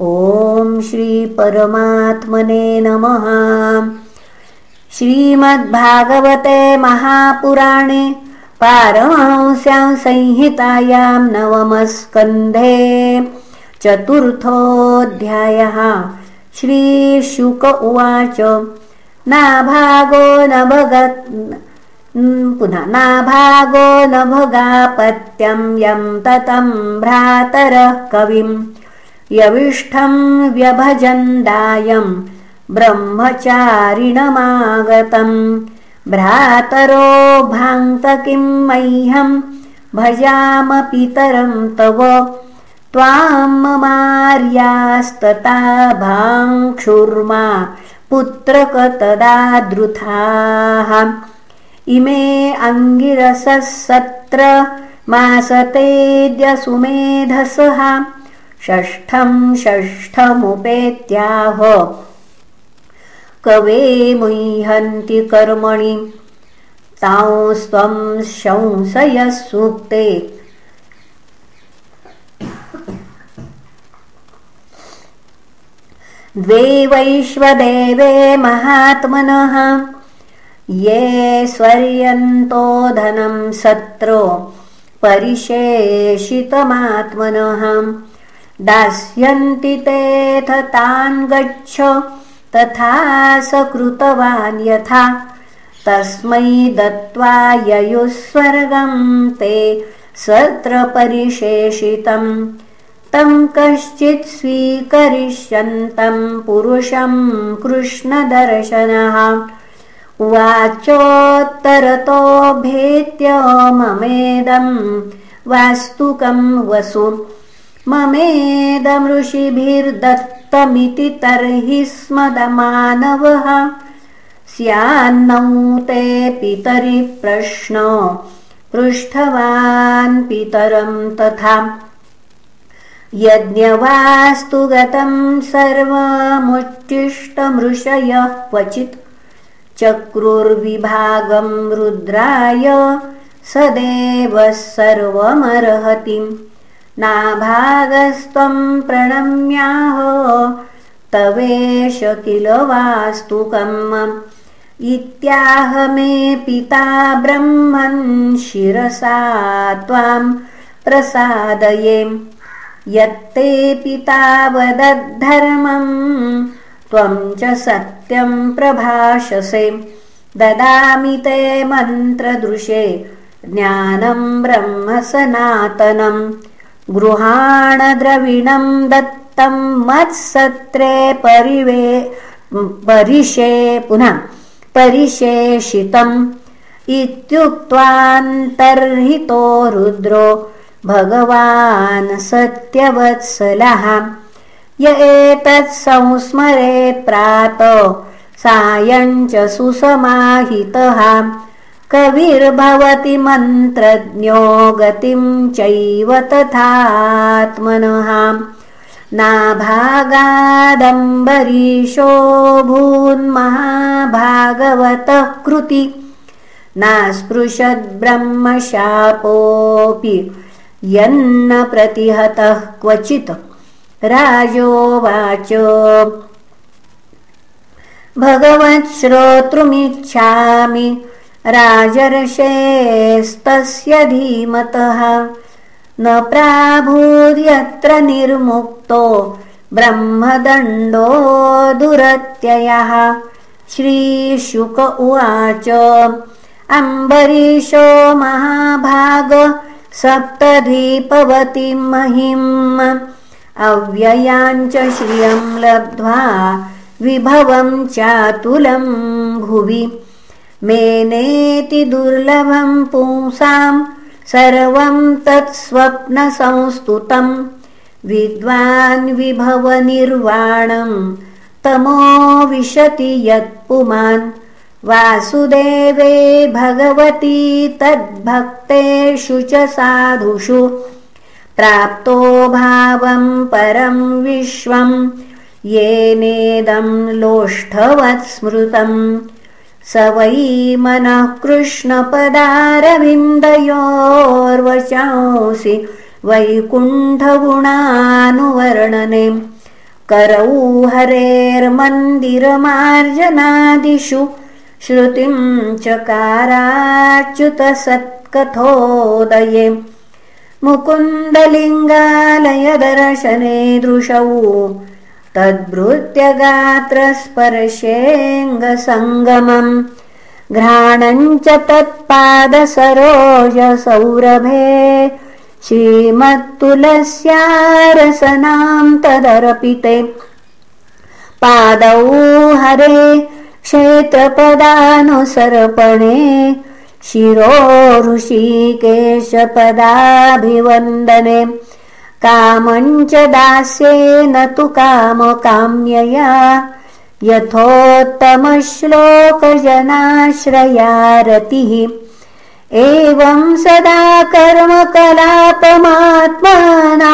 ॐ श्रीपरमात्मने नमः। श्रीमद्भागवते महापुराणे पारमहंस्यां संहितायां नवमस्कन्धे चतुर्थोऽध्यायः। श्रीशुक उवाच। नाभागो न भगत् पुनः नाभागो न भगापत्यं यं ततं भ्रातरः कविम् यविष्ठं व्यभजन्दायं ब्रह्मचारिणमागतं भ्रातरो भाङ्त किं मह्यं भजाम पितरं तव त्वां ममार्यास्तता भाङ्क्षुर्मा पुत्रकतदादृथाः इमे अङ्गिरसः सत्र मासतेद्यसुमेधसः षष्ठं षष्ठमुपेत्याह। कवे मुह्यन्ति कर्मणि तांस्त्वं शंसयः सूक्ते। द्वे वैश्वदेवे महात्मनः ये स्वर्यन्तो धनं सत्रो परिशेषितमात्मनः दास्यन्ति तेऽथ तान् गच्छ तथा स कृतवान् यथा। तस्मै दत्त्वा ययुस्वर्गं ते सत्र परिशेषितं तं कश्चित् स्वीकरिष्यन्तं पुरुषं कृष्णदर्शनः। उवाचोत्तरतो भेत्य ममेदं वास्तुकं वसु ममेदमृषिभिर्दत्तमिति तर्हि स्मदमानवः। स्यान्नौ ते पितरि प्रश्न पृष्ठवान् पितरं तथा। यज्ञवास्तु गतं सर्वमुच्चिष्टमृषयः क्वचित्। चक्रुर्विभागं रुद्राय सदेवः सर्वमर्हतिम् नाभागस्त्वं प्रणम्याह तवेश किल वास्तुकम् इत्याह मे पिता ब्रह्मन् शिरसा त्वां प्रसादये यत्ते पिता वदद्धर्मं त्वं च सत्यं प्रभाषसे। ददामि ते मन्त्रदृशे ज्ञानं ब्रह्म सनातनम् गृहाणद्रविणं दत्तं मत्सत्रे परिवे परिशे पुनः परिशेषितम्। इत्युक्त्वान्तर्हितो रुद्रो भगवान् सत्यवत्सलः। य एतत् संस्मरेत् प्रात सायं च सुसमाहितः कविर्भवति मन्त्रज्ञो गतिं चैव तथात्मनः। नाभागादम्बरीशो भून्महाभागवतः कृति। नास्पृशद्ब्रह्मशापोऽपि यन्न प्रतिहतः क्वचित्। राजोवाच। भगवच्छ्रोतृमिच्छामि राजर्षेस्तस्य धीमतः। न प्राभूर्यत्र निर्मुक्तो ब्रह्मदण्डो दुरत्ययः। श्रीशुक उवाच अम्बरीशो महाभाग सप्तधीपवतीं महिम्। अव्ययाञ्च श्रियं लब्ध्वा विभवं चातुलं भुवि मेनेति दुर्लभं पुंसां सर्वं तत्स्वप्नसंस्तुतं। विद्वान् विभवनिर्वाणं तमो विशति यत्पुमान् वासुदेवे भगवती तद्भक्तेषु च साधुषु। प्राप्तो भावं परं विश्वं येनेदं लोष्ठवत् स्मृतम् स वै मनः कृष्णपदारविन्दयोर्वचांसि वैकुण्ठगुणानुवर्णने करौ हरेर्मन्दिरमार्जनादिषु श्रुतिं चकाराच्युतसत्कथोदये मुकुन्दलिङ्गालयदर्शने दृशौ तद्भृत्यगात्रस्पर्शेऽङ्गसङ्गमम् घ्राणञ्च तत्पादसरोजसौरभे श्रीमत्तुलस्यारसनां तदर्पिते। पादौ हरे क्षेत्रपदानुसर्पणे शिरो ऋषिकेशपदाभिवन्दने कामञ्च दास्येन तु कामकाम्यया यथोत्तमश्लोकजनाश्रयारतिः। एवं सदा कर्मकलापमात्माना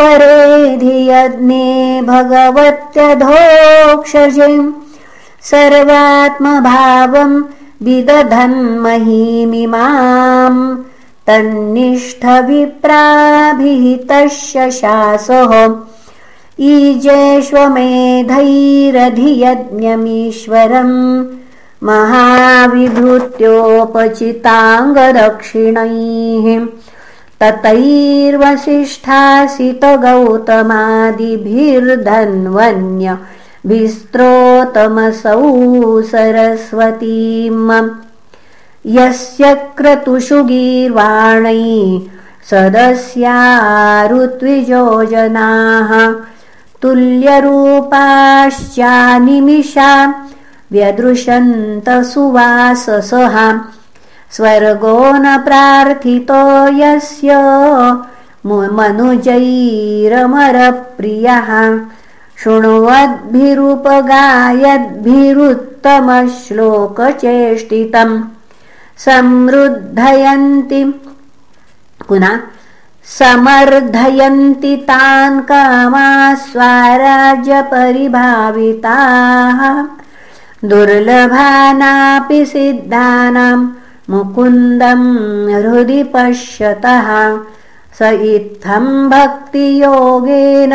परेधियज्ञे भगवत्यधोक्षजिम् सर्वात्मभावं विदधन्महीमिमाम् तन्निष्ठभिप्राभिहितशशासः ईजेष्वमेधैरधियज्ञमीश्वरम् महाविभूत्योपचिताङ्गदक्षिणैः। ततैर्वसिष्ठासितगौतमादिभिर्धन्वन्य विस्त्रोतमसौ सरस्वतीम् यस्य क्रतुषु गीर्वाणै सदस्यारुत्विजोजनाः तुल्यरूपाश्चानिमिषा व्यदृशन्त सुवाससः स्वर्गो न प्रार्थितो यस्य मनुजैरमरप्रियः। शृण्वद्भिरुपगायद्भिरुत्तमश्लोकचेष्टितम् समृद्धयन्ति। पुनः समर्धयन्ति तान् कामास्वाराज्यपरिभाविताः। दुर्लभानापि सिद्धानां मुकुन्दं हृदि पश्यतः। स इत्थं भक्तियोगेन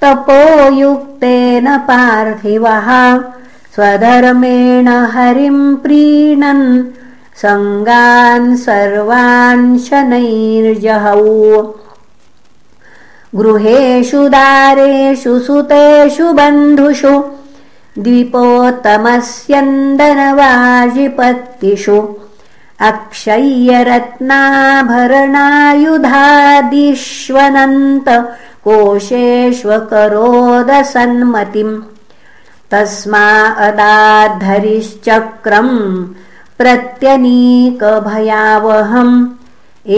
तपोयुक्तेन पार्थिवः। स्वधर्मेण हरिं प्रीणन् सङ्गान् सर्वान् शनैर्जहौ। गृहेषु दारेषु सुतेषु बन्धुषु द्विपोत्तमस्यन्दनवाजिपत्तिषु अक्षय्यरत्नाभरणायुधादिष्वनन्त कोशेष्वकरोदसन्मतिम्। तस्मा अदाद्धरिश्चक्रम् प्रत्यनीकभयावहम्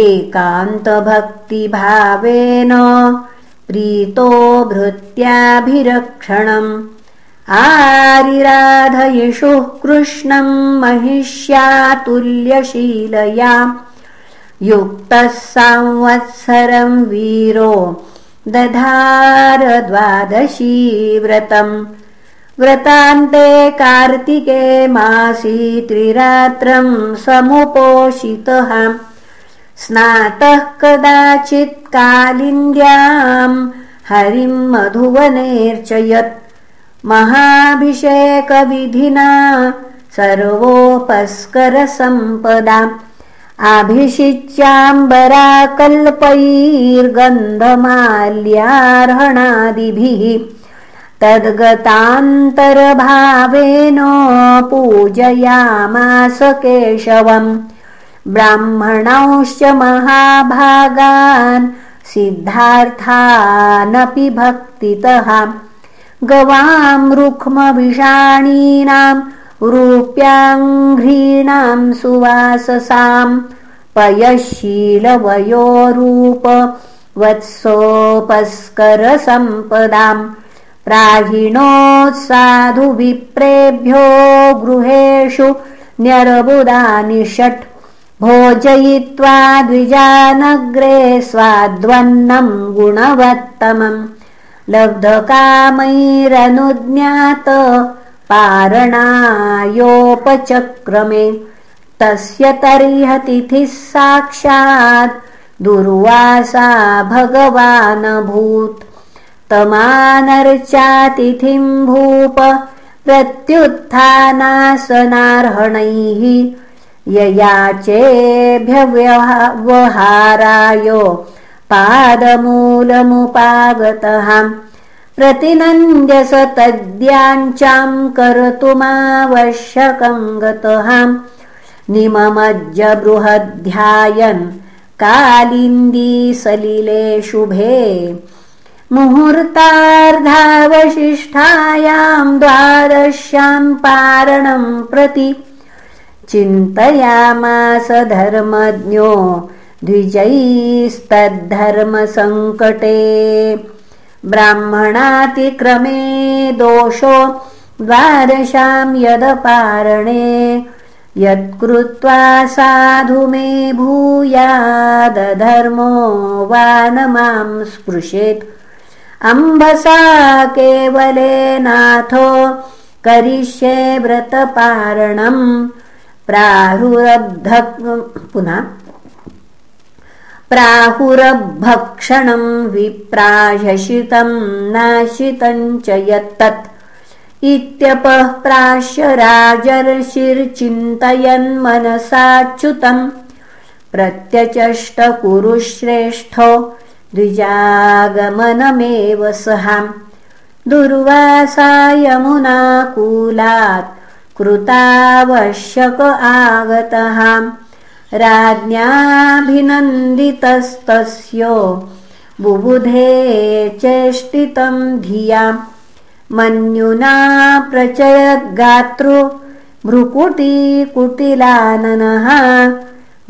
एकान्तभक्तिभावेन प्रीतो भृत्याभिरक्षणम् आरिराधयिषुः कृष्णम् महिष्यातुल्यशीलया युक्तः संवत्सरम् वीरो दधारद्वादशी व्रतम् व्रतान्ते कार्तिके मासी त्रिरात्रम् समुपोषितः। स्नातः कदाचित् कालिन्द्याम् हरिम् मधुवनेऽर्चयत्। महाभिषेकविधिना सर्वोपस्करसम्पदा। अभिषिच्याम्बराकल्पैर्गन्धमाल्यार्हणादिभिः तद्गतान्तरभावेन पूजयामास केशवम्। ब्राह्मणौश्च महाभागान् सिद्धार्थानपि भक्तितः। गवां रुक्मविषाणीनां रूप्याङ्घ्रीणां सुवाससाम् पयशीलवयोरूप वत्सोपस्करसम्पदाम् विप्रेभ्यो गृहेषु न्यरबुदानि षट् भोजयित्वा द्विजानग्रे स्वाद्वन्नम् गुणवत्तमम्। लब्धकामैरनुज्ञात पारणायोपचक्रमे। तस्य तर्ह्यतिथिः साक्षात् दुर्वासा भगवानभूत् तमानर्चातिथिं भूप प्रत्युत्थानासनार्हणैः ययाचेभ्यवहाराय पादमूलमुपागतः प्रतिनन्द्य स तद्याञ्चां कर्तुमावश्यकं गतः निममज्ज बृहध्यायन् कालिन्दी सलिले शुभे मुहूर्तार्धावशिष्ठायां द्वादश्यां पारणं प्रति चिन्तयामास धर्मज्ञो द्विजैस्तद्धर्मसङ्कटे। ब्राह्मणातिक्रमे दोषो द्वादशां यदपारणे यत्कृत्वा साधु मे भूयादधर्मो वा न मां स्पृशेत् अम्बसा केवलेनाथो करिष्ये व्रतपारणम् प्राहुरब्ध पुनः प्राहुरभक्षणं विप्राशशितं नाशितञ्च यत्तत्। इत्यपः प्राश्य राजर्षिर्चिन्तयन्मनसाच्युतम् प्रत्यचष्टकुरुश्रेष्ठो द्विजागमनमेव सहाम् दुर्वासायमुनाकूलात् कृतावश्यक आगतः। राज्ञाभिनन्दितस्तस्य बुबुधे चेष्टितं धियाम् मन्युना प्रचयद्गातृ भ्रुकुटीकुटिलाननः।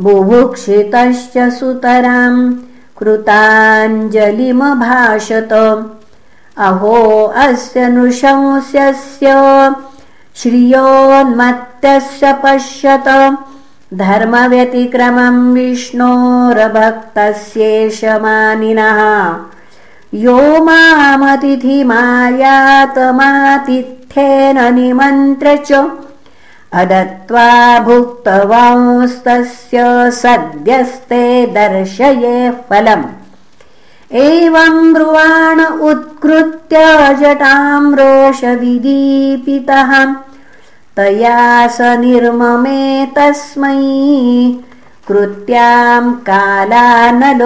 बुभुक्षितश्च सुतरां कृताञ्जलिमभाषत। अहो अस्य नृशंस्यस्य श्रियोन्मत्तस्य पश्यत। धर्मव्यतिक्रमं विष्णोरभक्तस्येष मानिनः यो मामतिथिमायातमातिथ्येन निमन्त्र च अदत्त्वा भुक्तवांस्तस्य सद्यस्ते दर्शये फलम्। एवं ब्रुवाण उत्कृत्य जटां रोषविदीपितः तया स निर्ममे तस्मै कृत्यां कालानलोपमाम्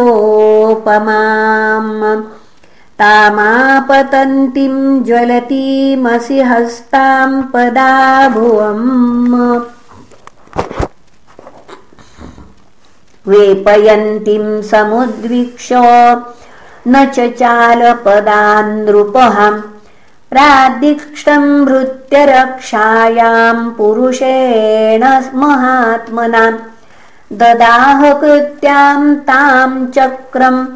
तामापतन्तीं ज्वलतीमसि हस्तां पदाभुवम्। वेपयन्तीं समुद्वीक्ष न च चालपदान्नृपहम् प्रादिक्षं भृत्यरक्षायां पुरुषेण महात्मनां। ददाहकृत्यां तां चक्रम्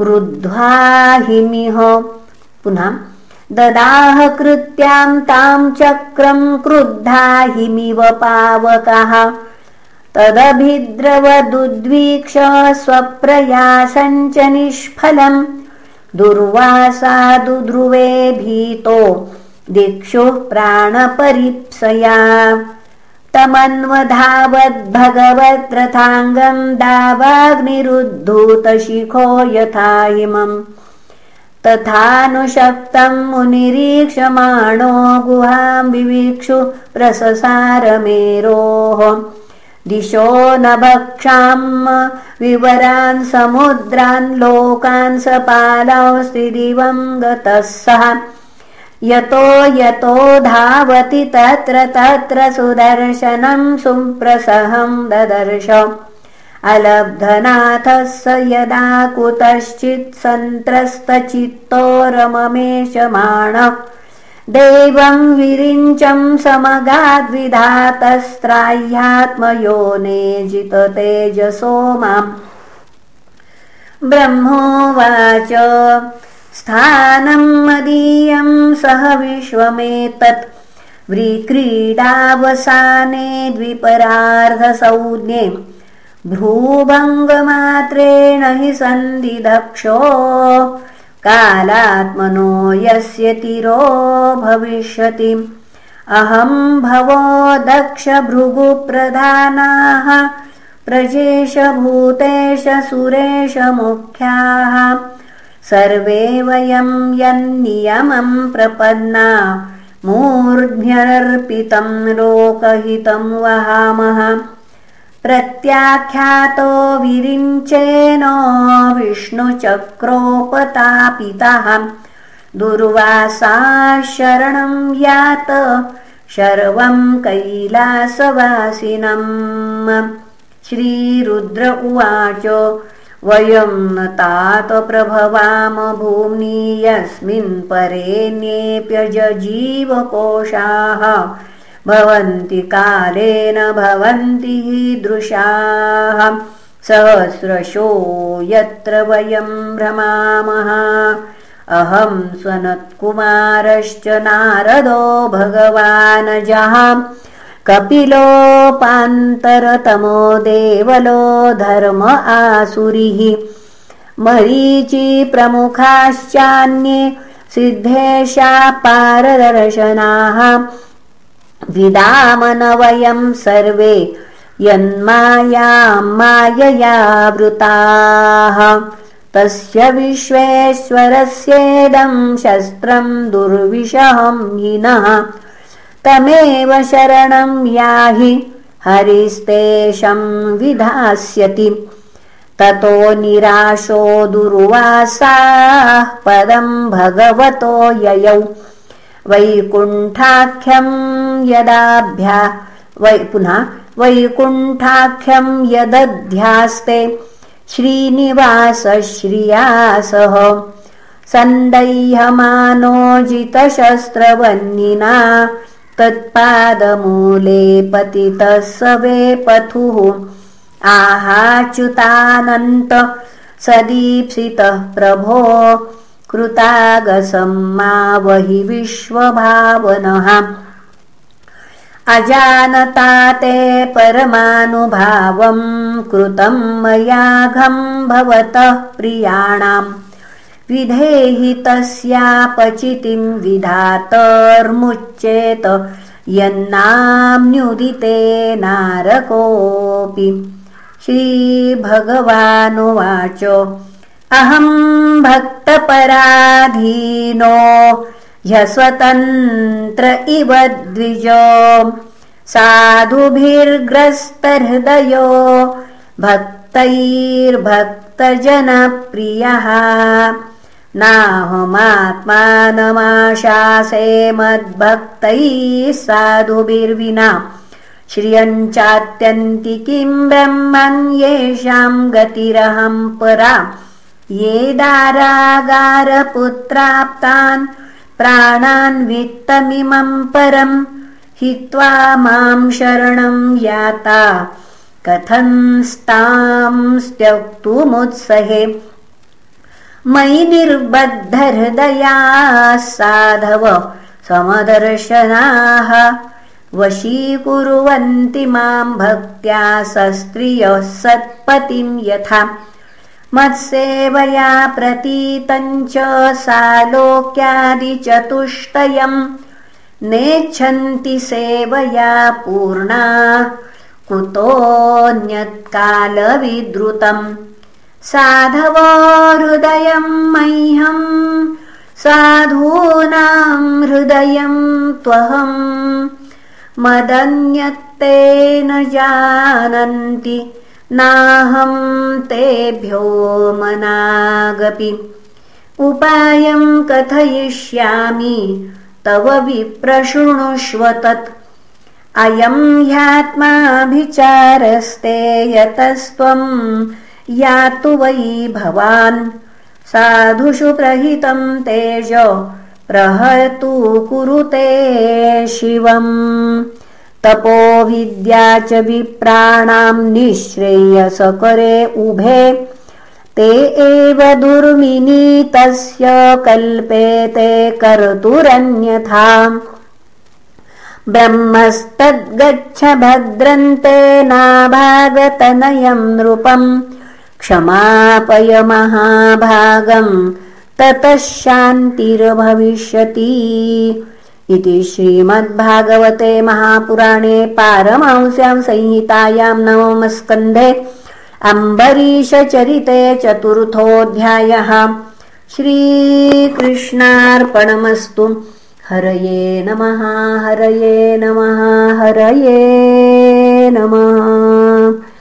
क्रुद्ध्वाहिमिह पुनः ददाह कृत्यां तां चक्रं क्रुद्धाहिमिव पावकः। तदभिद्रवदुद्वीक्ष स्वप्रयासञ्च निष्फलम्। दुर्वासादुध्रुवे भीतो दिक्षुः प्राणपरीप्सया तमन्वधावद्भगवद्रथाङ्गं दावाग्निरुद्धूतशिखो यथा इमम् तथानुशक्तं मुनिरीक्षमाणो गुहां विवीक्षु प्रससारमेरोः दिशो न भक्षां विवरान् समुद्रान् लोकान् सपालौ गतः सः यतो यतो धावति तत्र तत्र सुदर्शनं सुप्रसहं ददर्श अलब्धनाथः स यदा कुतश्चित् सन्त्रस्तचित्तो रममेशमाण देवं विरिञ्चं समगाद्विधातस्त्राह्यात्मयो नेजिततेजसो माम्। ब्रह्मोवाच स्थानं मदीयं सह विश्वमेतत्। व्रीक्रीडावसाने द्विपरार्धसौज्ञे भ्रूभङ्गमात्रेण हि सन्धिदक्षो। कालात्मनो यस्य तिरो भविष्यति। अहं भवो दक्षभृगुप्रधानाः प्रजेशभूतेश सुरेशमुख्याः सर्वे वयं यन्नियमं प्रपन्ना मूर्ध्यर्पितं लोकहितं वहामः। प्रत्याख्यातो विरिञ्चेन विष्णुचक्रोपतापितः। दुर्वासा शरणं यात शर्वं कैलासवासिनम्। श्रीरुद्र उवाच वयं न तात प्रभवाम भूम्नि यस्मिन् परेण्येऽप्यजजीवकोशाः भवन्ति कालेन भवन्ति दृशाः। सहस्रशो यत्र वयं भ्रमामः। अहं स्वनत्कुमारश्च नारदो भगवानजः कपिलोपान्तरतमो देवलो धर्म आसुरिः। मरीचि प्रमुखाश्चान्ये सिद्धेशा पारदर्शनाः विदामन वयं सर्वे यन्मायां माययावृताः तस्य विश्वेश्वरस्येदं शस्त्रं दुर्विषहं हिनः तमेव शरणं याहि हरिस्तेषं विधास्यति। ततो निराशो दुर्वासाः पदं भगवतो ययौ। वैकुण्ठाख्यं यदाभ्या वै पुनः वैकुण्ठाख्यं यदध्यास्ते श्रीनिवासश्रियासः सन्दह्यमानोजितशस्त्रवह्निना तत्पादमूले पतितः स वे पथुः आहाच्युतानन्त सदीप्सितः प्रभो कृतागसं मा वहि विश्वभावनः। अजानता ते परमानुभावं कृतं मयाघं भवतः प्रियाणाम् विधेहि तस्यापचितिं विधातर्मुच्येत यन्नाम्न्युदिते नारकोऽपि। श्रीभगवानुवाच अहं भक्तपराधीनो ह्यस्वतन्त्र इव द्विज। साधुभिर्ग्रस्तहृदयो भक्तैर्भक्तजनप्रियः नाहमात्मानमाशासे मद्भक्तैः साधुभिर्विना। श्रियञ्चात्यन्ति किं ब्रह्मन् येषां गतिरहं परा। ये दारागारपुत्राप्तान् प्राणान् वित्तमिमं परं हित्वा मां शरणं याता। कथंस्तांस्त्यक्तुमुत्सहे मयि निर्बद्धहृदयाः साधव समदर्शनाः वशीकुर्वन्ति मां भक्त्या सस्त्रियः सत्पतिं यथा। मत्सेवया प्रतीतञ्च सालोक्यादिचतुष्टयम् नेच्छन्ति सेवया पूर्णा। कुतोऽन्यत्कालविद्रुतम् साधवो हृदयं मह्यं साधूनां हृदयं त्वहं। मदन्यत्ते न जानन्ति नाहं तेभ्यो मनागपि। उपायं कथयिष्यामि तव विप्रशृणुष्व तत्। अयं ह्यात्माभिचारस्ते यतस्त्वम् यातु वै भवान्। साधुषु प्रहितं तेज प्रहतु कुरुते शिवम्। तपो विद्या च विप्राणां निःश्रेयसकरे उभे। ते एव दुर्मिनी कल्पेते कर्तुरन्यथा। ब्रह्मस्तद्गच्छ भद्रन्ते नाभागतनयं नृपम् क्षमापय महाभागम् ततः शान्तिर्भविष्यति इति श्रीमद्भागवते महापुराणे पारमांस्यां संहितायां नवमस्कन्धे अम्बरीशचरिते चतुर्थोऽध्यायः। श्रीकृष्णार्पणमस्तु। हरये नमः हरये नमः हरये नमः